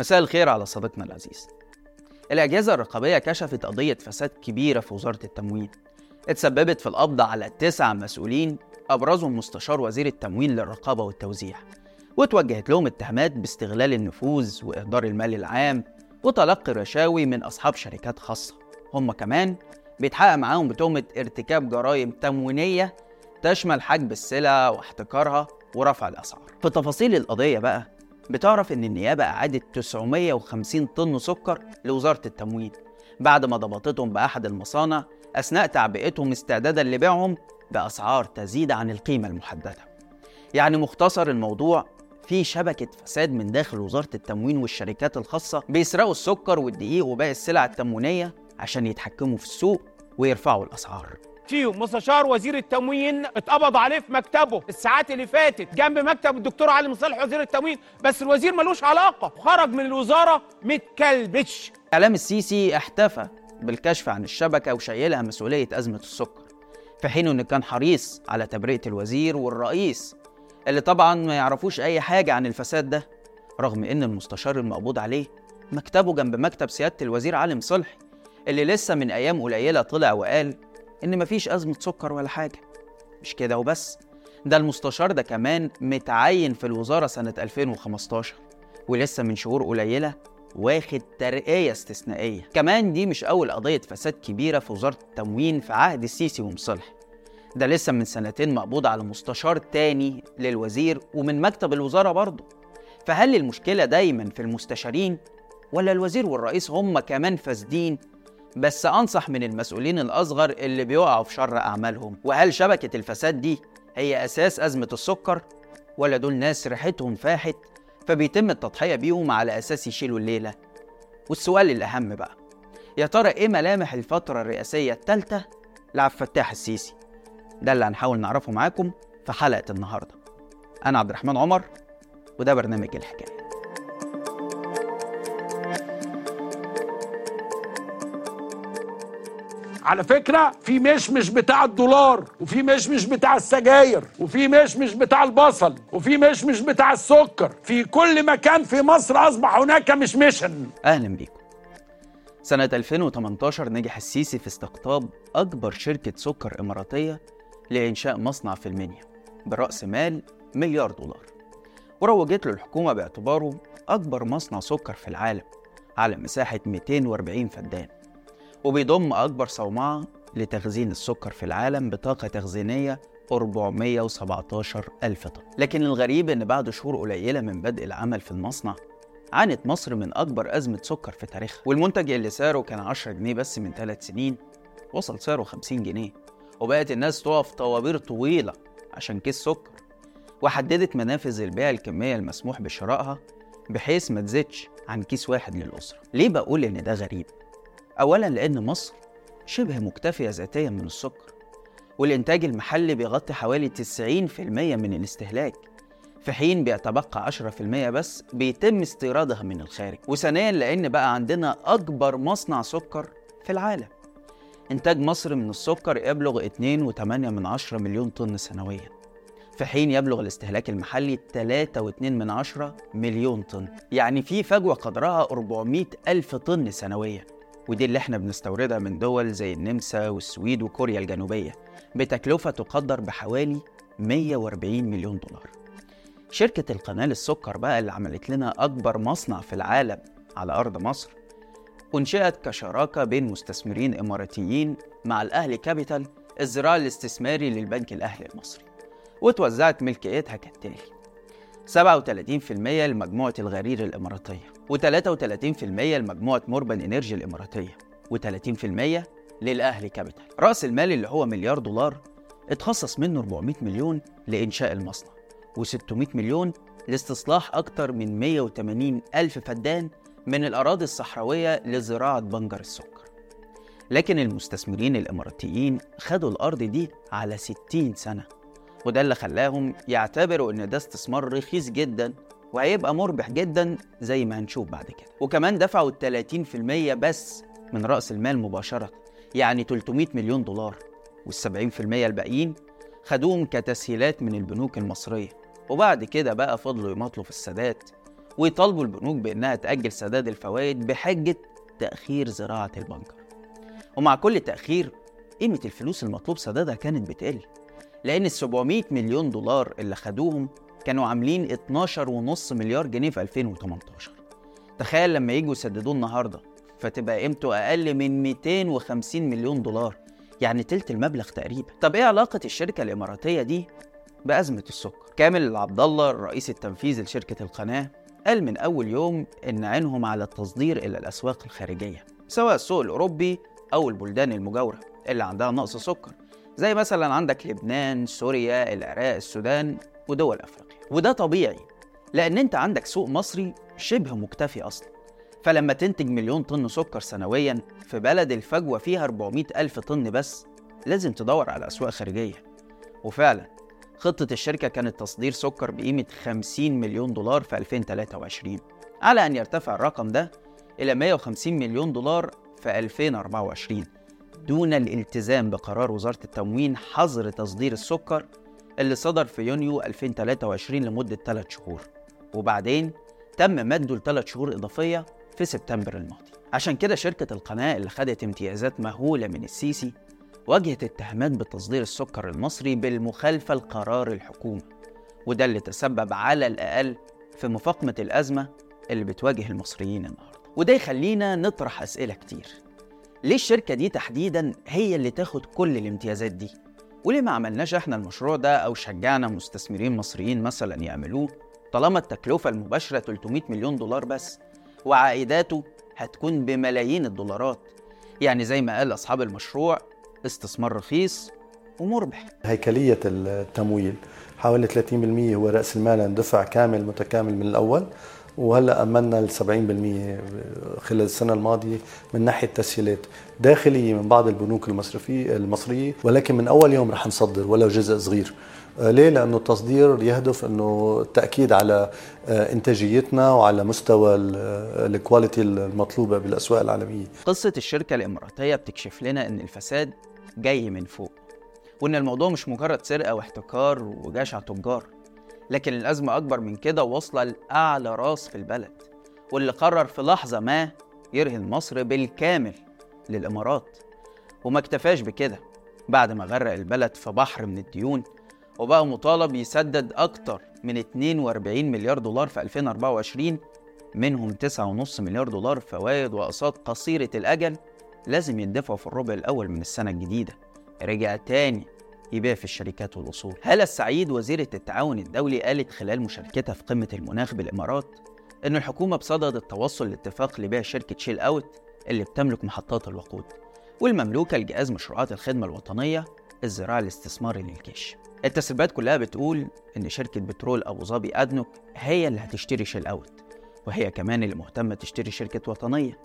مساء الخير على صديقنا العزيز. الأجهزة الرقابية كشفت قضية فساد كبيرة في وزارة التموين اتسببت في القبض على تسع مسؤولين أبرزهم مستشار وزير التموين للرقابة والتوزيع وتوجهت لهم اتهامات باستغلال النفوذ وإهدار المال العام وتلقي رشاوي من أصحاب شركات خاصة. هم كمان بيتحقق معاهم بتهمة ارتكاب جرائم تموينية تشمل حجب السلع واحتكارها ورفع الأسعار. في تفاصيل القضية بقى بتعرف إن النيابة أعادت 950 طن سكر لوزارة التموين بعد ما ضبطتهم بأحد المصانع أثناء تعبئتهم استعدادا لبيعهم بأسعار تزيد عن القيمة المحددة. يعني مختصر الموضوع في شبكة فساد من داخل وزارة التموين والشركات الخاصة بيسرقوا السكر والدقيق وباقي السلع التموينية عشان يتحكموا في السوق ويرفعوا الأسعار. فيهم مستشار وزير التموين اتقبض عليه في مكتبه الساعات اللي فاتت جنب مكتب الدكتور علي مصالح وزير التموين بس الوزير ملوش علاقة خرج من الوزارة متكلبش. إعلام السيسي احتفى بالكشف عن الشبكة وشيلها مسؤولية أزمة السكر في حين إنه كان حريص على تبرئة الوزير والرئيس اللي طبعا ما يعرفوش أي حاجة عن الفساد ده رغم إن المستشار المقبوض عليه مكتبه جنب مكتب سيادة الوزير علي مصلحي اللي لسه من أيام قليلة طلع وقال إن مفيش أزمة سكر ولا حاجة. مش كده وبس. ده المستشار ده كمان متعين في الوزارة سنة 2015 ولسه من شهور قليلة واخد ترقية استثنائية. كمان دي مش أول قضية فساد كبيرة في وزارة التموين في عهد السيسي ومصلحي ده لسه من سنتين مقبوض على مستشار تاني للوزير ومن مكتب الوزارة برضه. فهل المشكلة دايما في المستشارين ولا الوزير والرئيس هم كمان فاسدين بس أنصح من المسؤولين الأصغر اللي بيقعوا في شر أعمالهم. وهل شبكة الفساد دي هي أساس أزمة السكر؟ ولا دول ناس ريحتهم فاحت فبيتم التضحية بيهم على أساس يشيلوا الليلة؟ والسؤال الأهم بقى يا ترى إيه ملامح الفترة الرئاسية الثالثة لعبد الفتاح السيسي. ده اللي هنحاول نعرفه معاكم في حلقة النهاردة. أنا عبد الرحمن عمر وده برنامج الحكاية. على فكرة في مشمش بتاع الدولار وفي مشمش بتاع السجاير وفي مشمش بتاع البصل وفي مشمش بتاع السكر. في كل مكان في مصر أصبح هناك مشمشا أهلا بيكم. سنة 2018 نجح السيسي في استقطاب أكبر شركة سكر إماراتية لإنشاء مصنع في المنيا برأس مال مليار دولار. وروجت له الحكومة باعتباره أكبر مصنع سكر في العالم على مساحة 240 فدان. وبيضم أكبر صومعة لتخزين السكر في العالم بطاقة تخزينية 417 ألف طن. لكن الغريب إن بعد شهور قليلة من بدء العمل في المصنع عانت مصر من أكبر أزمة سكر في تاريخها. والمنتج اللي سعره كان 10 جنيه بس من ثلاث سنين وصل سعره 50 جنيه. وبقت الناس تقف طوابير طويلة عشان كيس سكر. وحددت منافذ البيع الكمية المسموح بشرائها بحيث ما تزيدش عن كيس واحد للأسرة. ليه بقول إن ده غريب؟ أولا لأن مصر شبه مكتفية ذاتيا من السكر والإنتاج المحلي بيغطي حوالي 90% من الاستهلاك في حين بيتبقى 10% بس بيتم استيرادها من الخارج. وثانيا لأن بقى عندنا أكبر مصنع سكر في العالم. إنتاج مصر من السكر يبلغ 2.8 من عشرة مليون طن سنويا في حين يبلغ الاستهلاك المحلي 3.2 من عشرة مليون طن. يعني في فجوة قدرها 400 ألف طن سنويا. ودي اللي إحنا بنستوردها من دول زي النمسا والسويد وكوريا الجنوبية بتكلفة تقدر بحوالي 140 مليون دولار. شركة القناة للسكر بقى اللي عملت لنا أكبر مصنع في العالم على أرض مصر أنشئت كشراكة بين مستثمرين إماراتيين مع الأهلي Capital الذراع الاستثماري للبنك الأهلي المصري وتوزعت ملكيتها كالتالي. 37% لمجموعة الغرير الإماراتية. و33% لمجموعة موربن Energy الإماراتية و30% للأهلي Capital. رأس المال اللي هو مليار دولار اتخصص منه 400 مليون لإنشاء المصنع و600 مليون لاستصلاح أكتر من 180 ألف فدان من الأراضي الصحراوية لزراعة بنجر السكر. لكن المستثمرين الإماراتيين خدوا الأرض دي على 60 سنة وده اللي خلاهم يعتبروا إن ده استثمار رخيص جدا وهيبقى مربح جدا زي ما هنشوف بعد كده. وكمان دفعوا 30% بس من رأس المال مباشرة يعني 300 مليون دولار. وال70% الباقيين خدوهم كتسهيلات من البنوك المصرية. وبعد كده بقى فضلوا يماطلوا في السداد ويطالبوا البنوك بإنها تأجل سداد الفوائد بحجة تأخير زراعة البنكر. ومع كل تأخير قيمة الفلوس المطلوب سدادها كانت بتقل لأن ال 700 مليون دولار اللي خدوهم كانوا عاملين 12.5 مليار جنيه في 2018 تخيل لما يجوا يسددوه النهارده فتبقى قيمته أقل من 250 مليون دولار. يعني تلت المبلغ تقريبا. طب إيه علاقة الشركة الإماراتية دي بأزمة السكر؟ كامل العبد الله الرئيس التنفيذي لشركة القناة قال من أول يوم إن عينهم على التصدير إلى الأسواق الخارجية سواء السوق الأوروبي أو البلدان المجاورة اللي عندها نقص سكر. زي مثلا عندك لبنان، سوريا، العراق، السودان ودول أفريقيا. وده طبيعي لأن أنت عندك سوق مصري شبه مكتفي أصلا. فلما تنتج مليون طن سكر سنويا في بلد الفجوة فيها 400 ألف طن بس لازم تدور على أسواق خارجية. وفعلا خطة الشركة كانت تصدير سكر بقيمة 50 مليون دولار في 2023 على أن يرتفع الرقم ده إلى 150 مليون دولار في 2024 دون الالتزام بقرار وزارة التموين حظر تصدير السكر اللي صدر في يونيو 2023 لمدة 3 شهور. وبعدين تم مده لثلاث شهور إضافية في سبتمبر الماضي. عشان كده شركة القناة اللي خدت امتيازات مهولة من السيسي واجهت اتهامات بتصدير السكر المصري بالمخالفة لقرار الحكومة. وده اللي تسبب على الأقل في مفاقمة الأزمة اللي بتواجه المصريين النهاردة. وده يخلينا نطرح أسئلة كتير. ليه الشركة دي تحديدا هي اللي تاخد كل الامتيازات دي؟ وليه ما عملناش إحنا المشروع ده أو شجعنا مستثمرين مصريين مثلا يعملوه؟ طالما التكلفة المباشرة 300 مليون دولار بس وعائداته هتكون بملايين الدولارات. يعني زي ما قال أصحاب المشروع استثمار رخيص ومربح. هيكلية التمويل حوالي 30% هو رأس المال اندفع كامل متكامل من الأول. وهلا امنا ال 70% خلال السنة الماضية من ناحية تسهيلات داخلية من بعض البنوك المصرفيه المصرية ولكن من أول يوم رح نصدر ولو جزء صغير. آه، ليه؟ لأنه التصدير يهدف أنه التأكيد على آه، إنتاجيتنا وعلى مستوى آه، الكواليتي المطلوبة بالأسواق العالمية. قصة الشركة الإماراتية بتكشف لنا أن الفساد جاي من فوق وأن الموضوع مش مجرد سرقة واحتكار وجشع تجار لكن الأزمة أكبر من كده واصلة لأعلى راس في البلد واللي قرر في لحظة ما يرهن مصر بالكامل للإمارات. وما اكتفاش بكده بعد ما غرق البلد في بحر من الديون وبقى مطالب يسدد أكتر من 42 مليار دولار في 2024 منهم 9.5 مليار دولار فوائد وأقساط قصيرة الأجل لازم يندفعوا في الربع الأول من السنة الجديدة. رجع تاني يبيع في الشركات والأصول. هالة السعيد وزيرة التعاون الدولي قالت خلال مشاركتها في قمة المناخ بالإمارات إن الحكومة بصدد التوصل لاتفاق لبيع شركة ChillOut اللي بتملك محطات الوقود والمملوكة لجهاز مشروعات الخدمة الوطنية الذراع الاستثماري للجيش التسريبات كلها بتقول إن شركة بترول أبو ظبي أدنوك هي اللي هتشتري ChillOut وهي كمان اللي مهتمة تشتري شركة وطنية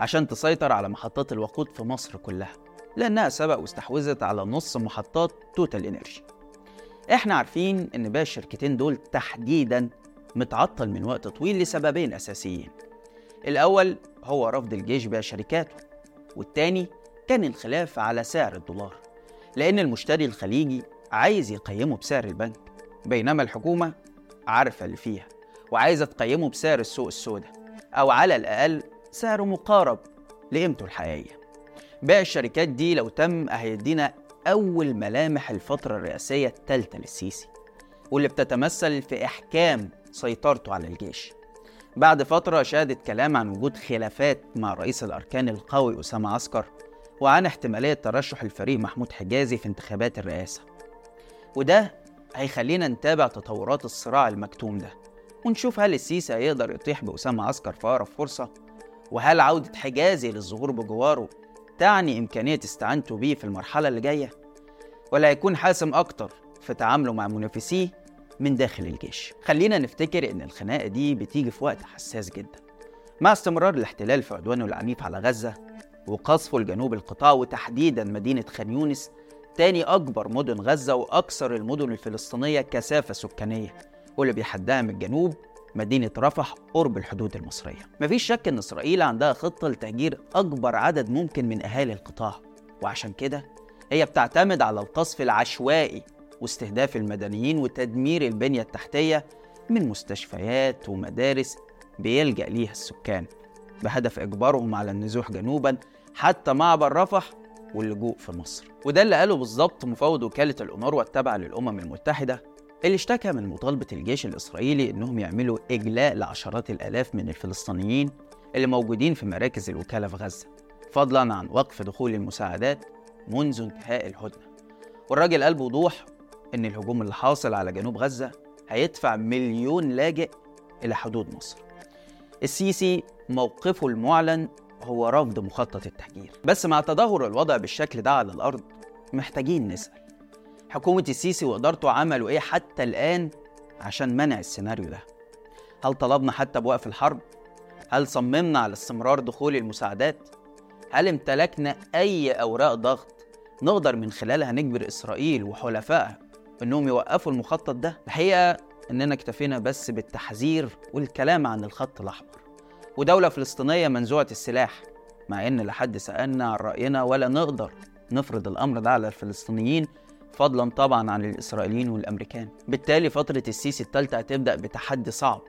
عشان تسيطر على محطات الوقود في مصر كلها. لأنها سبق واستحوذت على نص محطات TotalEnergies. إحنا عارفين إن بيع الشركتين دول تحديدا متعطل من وقت طويل لسببين أساسيين. الأول هو رفض الجيش بيع شركاته والتاني كان الخلاف على سعر الدولار لأن المشتري الخليجي عايز يقيمه بسعر البنك بينما الحكومة عارفة اللي فيها وعايزة تقيمه بسعر السوق السوداء أو على الأقل سعر مقارب لقيمته الحقيقية. بيع الشركات دي لو تم هيدينا أول ملامح الفترة الرئاسية الثالثة للسيسي واللي بتتمثل في إحكام سيطرته على الجيش. بعد فترة شهدت كلام عن وجود خلافات مع رئيس الأركان القوي أسامة عسكر وعن احتمالية ترشح الفريق محمود حجازي في انتخابات الرئاسة. وده هيخلينا نتابع تطورات الصراع المكتوم ده ونشوف هل السيسي هيقدر يطيح بأسامة عسكر في أقرب فرصة وهل عودة حجازي للظهور بجواره تعني إمكانية استعانته بيه في المرحلة اللي جاية؟ ولا هيكون حاسم أكتر في تعامله مع منافسيه من داخل الجيش؟ خلينا نفتكر إن الخناقة دي بتيجي في وقت حساس جدا. مع استمرار الاحتلال في عدوانه العنيف على غزة وقصفه لجنوب القطاع وتحديدا مدينة خان يونس تاني أكبر مدن غزة وأكثر المدن الفلسطينية كثافة سكانية واللي بيحدها من الجنوب مدينة رفح قرب الحدود المصرية. مفيش شك إن إسرائيل عندها خطة لتهجير أكبر عدد ممكن من أهالي القطاع وعشان كده هي بتعتمد على القصف العشوائي واستهداف المدنيين وتدمير البنية التحتية من مستشفيات ومدارس بيلجأ ليها السكان بهدف إجبارهم على النزوح جنوبا حتى معبر رفح واللجوء في مصر. وده اللي قاله بالظبط مفوض وكالة الأونروا التابعة للأمم المتحدة اللي اشتكى من مطالبة الجيش الإسرائيلي إنهم يعملوا إجلاء لعشرات الآلاف من الفلسطينيين اللي موجودين في مراكز الوكالة في غزة فضلا عن وقف دخول المساعدات منذ انتهاء الهدنة. والراجل قال بوضوح إن الهجوم اللي حاصل على جنوب غزة هيدفع مليون لاجئ إلى حدود مصر. السيسي موقفه المعلن هو رفض مخطط التهجير. بس مع تدهور الوضع بالشكل ده على الأرض محتاجين نسأل حكومة السيسي وإدارته عملوا إيه حتى الآن عشان منع السيناريو ده هل طلبنا حتى بوقف الحرب؟ هل صممنا على استمرار دخول المساعدات؟ هل امتلكنا أي أوراق ضغط نقدر من خلالها نجبر إسرائيل وحلفائها إنهم يوقفوا المخطط ده؟ الحقيقة إننا اكتفينا بس بالتحذير والكلام عن الخط الأحمر ودولة فلسطينية منزوعة السلاح مع إن لحد سألنا عن رأينا ولا نقدر نفرض الأمر ده على الفلسطينيين فضلا طبعا عن الإسرائيليين والأمريكان. بالتالي فترة السيسي الثالثة هتبدأ بتحدي صعب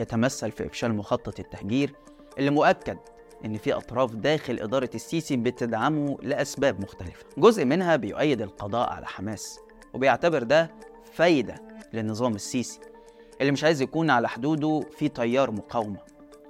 يتمثل في إفشال مخطط التهجير اللي مؤكد إن في أطراف داخل إدارة السيسي بتدعمه لأسباب مختلفة. جزء منها بيؤيد القضاء على حماس وبيعتبر ده فايدة للنظام السيسي اللي مش عايز يكون على حدوده في تيار مقاومة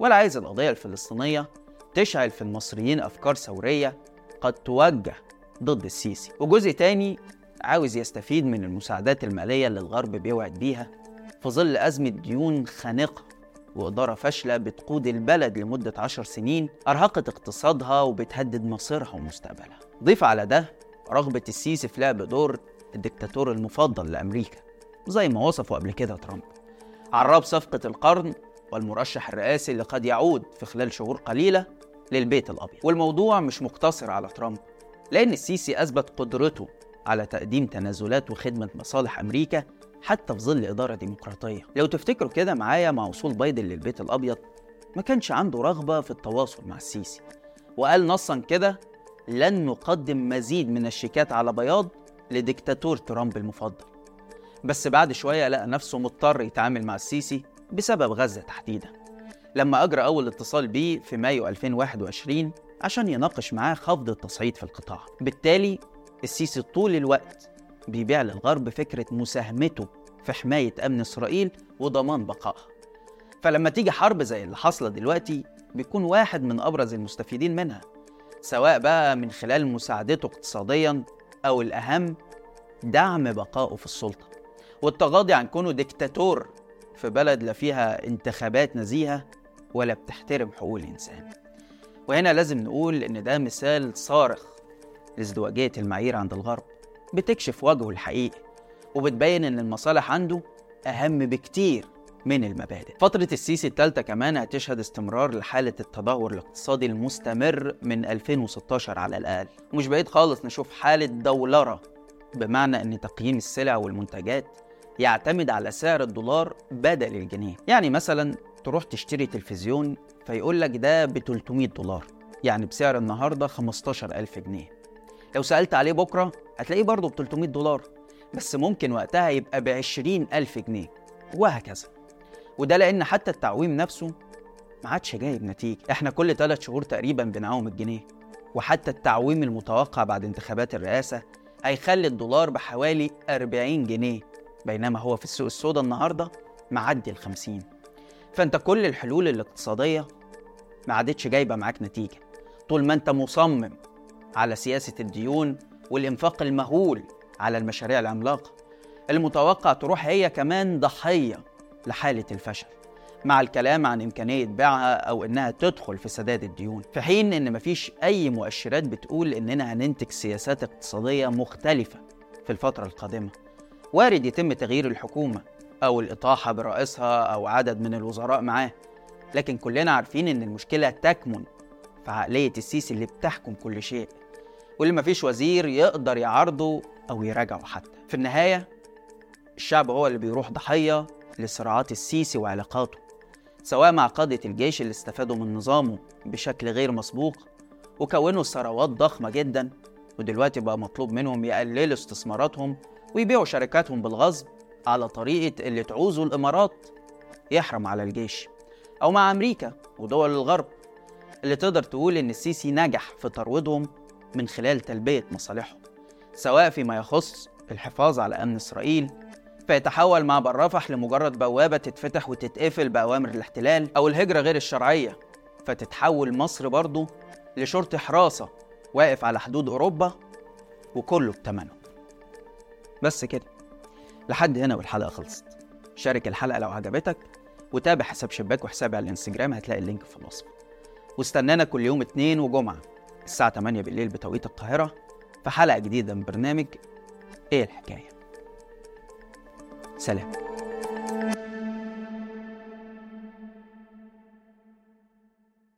ولا عايز القضية الفلسطينية تشعل في المصريين أفكار ثورية قد توجه ضد السيسي. وجزء تاني عاوز يستفيد من المساعدات المالية اللي الغرب بيوعد بيها في ظل أزمة ديون خانقة وإدارة فاشلة بتقود البلد لمدة عشر سنين أرهقت اقتصادها وبتهدد مصيرها ومستقبلها. ضيف على ده رغبة السيسي في لعب دور الدكتاتور المفضل لأمريكا زي ما وصفه قبل كده ترامب. عراب صفقة القرن والمرشح الرئاسي اللي قد يعود في خلال شهور قليلة للبيت الأبيض. والموضوع مش مقتصر على ترامب لأن السيسي أثبت قدرته على تقديم تنازلات وخدمة مصالح أمريكا حتى في ظل إدارة ديمقراطية. لو تفتكروا كده معايا مع وصول بايدن للبيت الأبيض ما كانش عنده رغبة في التواصل مع السيسي. وقال نصا كده لن نقدم مزيد من الشيكات على بياض لديكتاتور ترامب المفضل. بس بعد شوية لقى نفسه مضطر يتعامل مع السيسي بسبب غزة تحديدا. لما أجرى أول اتصال بيه في مايو 2021 عشان يناقش معاه خفض التصعيد في القطاع. بالتالي السيسي طول الوقت بيبيع للغرب فكرة مساهمته في حماية أمن إسرائيل وضمان بقائها. فلما تيجي حرب زي اللي حاصلة دلوقتي بيكون واحد من أبرز المستفيدين منها سواء بقى من خلال مساعدته اقتصاديا أو الأهم دعم بقائه في السلطة. والتغاضي عن كونه ديكتاتور في بلد لا فيها انتخابات نزيهة ولا بتحترم حقوق الإنسان. وهنا لازم نقول إن ده مثال صارخ لازدواجية المعايير عند الغرب بتكشف وجهه الحقيقي وبتبين إن المصالح عنده أهم بكتير من المبادئ. فترة السيسي الثالثة كمان هتشهد استمرار لحالة التدهور الاقتصادي المستمر من 2016 على الأقل. ومش بعيد خالص نشوف حالة دولرة بمعنى أن تقييم السلع والمنتجات يعتمد على سعر الدولار بدل الجنيه. يعني مثلا تروح تشتري تلفزيون فيقول لك ده ب 300 دولار يعني بسعر النهارده 15000 جنيه. لو سألت عليه بكرة هتلاقيه برضه ب 300 دولار. بس ممكن وقتها يبقى ب 20000 جنيه وهكذا. وده لأن حتى التعويم نفسه ما عادش جايب نتيجة. إحنا كل ثلاث شهور تقريبا بنعوم الجنيه. وحتى التعويم المتوقع بعد انتخابات الرئاسة هيخلي الدولار بحوالي 40 جنيه بينما هو في السوق السوداء النهارده معدي ال 50 فأنت كل الحلول الاقتصادية ما عادتش جايبة معاك نتيجة. طول ما أنت مصمم على سياسة الديون والإنفاق المهول على المشاريع العملاقة المتوقع تروح هي كمان ضحية لحالة الفشل مع الكلام عن إمكانية بيعها أو إنها تدخل في سداد الديون في حين إن مفيش أي مؤشرات بتقول إننا هننتج سياسات اقتصادية مختلفة في الفترة القادمة وارد يتم تغيير الحكومة أو الإطاحة برئيسها أو عدد من الوزراء معاه لكن كلنا عارفين إن المشكلة تكمن في عقلية السيسي اللي بتحكم كل شيء. واللي مفيش وزير يقدر يعارضه أو يراجعه حتى. في النهاية الشعب هو اللي بيروح ضحية لصراعات السيسي وعلاقاته سواء مع قادة الجيش اللي استفادوا من نظامه بشكل غير مسبوق وكونوا ثروات ضخمة جدا ودلوقتي بقى مطلوب منهم يقللوا استثماراتهم ويبيعوا شركاتهم بالغصب على طريقة اللي تعوزه الإمارات يحرم على الجيش. أو مع أمريكا ودول الغرب اللي تقدر تقول إن السيسي نجح في ترويضهم من خلال تلبية مصالحهم سواء فيما يخص الحفاظ على أمن إسرائيل فيتحول مع رفح لمجرد بوابة تتفتح وتتقفل بأوامر الاحتلال أو الهجرة غير الشرعية. فتتحول مصر برضه لشرطي حراسة واقف على حدود أوروبا وكله بتمنه. بس كده. لحد هنا والحلقة خلصت. شارك الحلقة لو عجبتك وتابع حساب شباك وحسابي على الإنستجرام هتلاقي اللينك في الوصف. واستنانا كل يوم اتنين وجمعة. الساعة 8 بالليل بتوقيت القاهرة في حلقة جديدة من برنامج إيه الحكاية؟ سلام.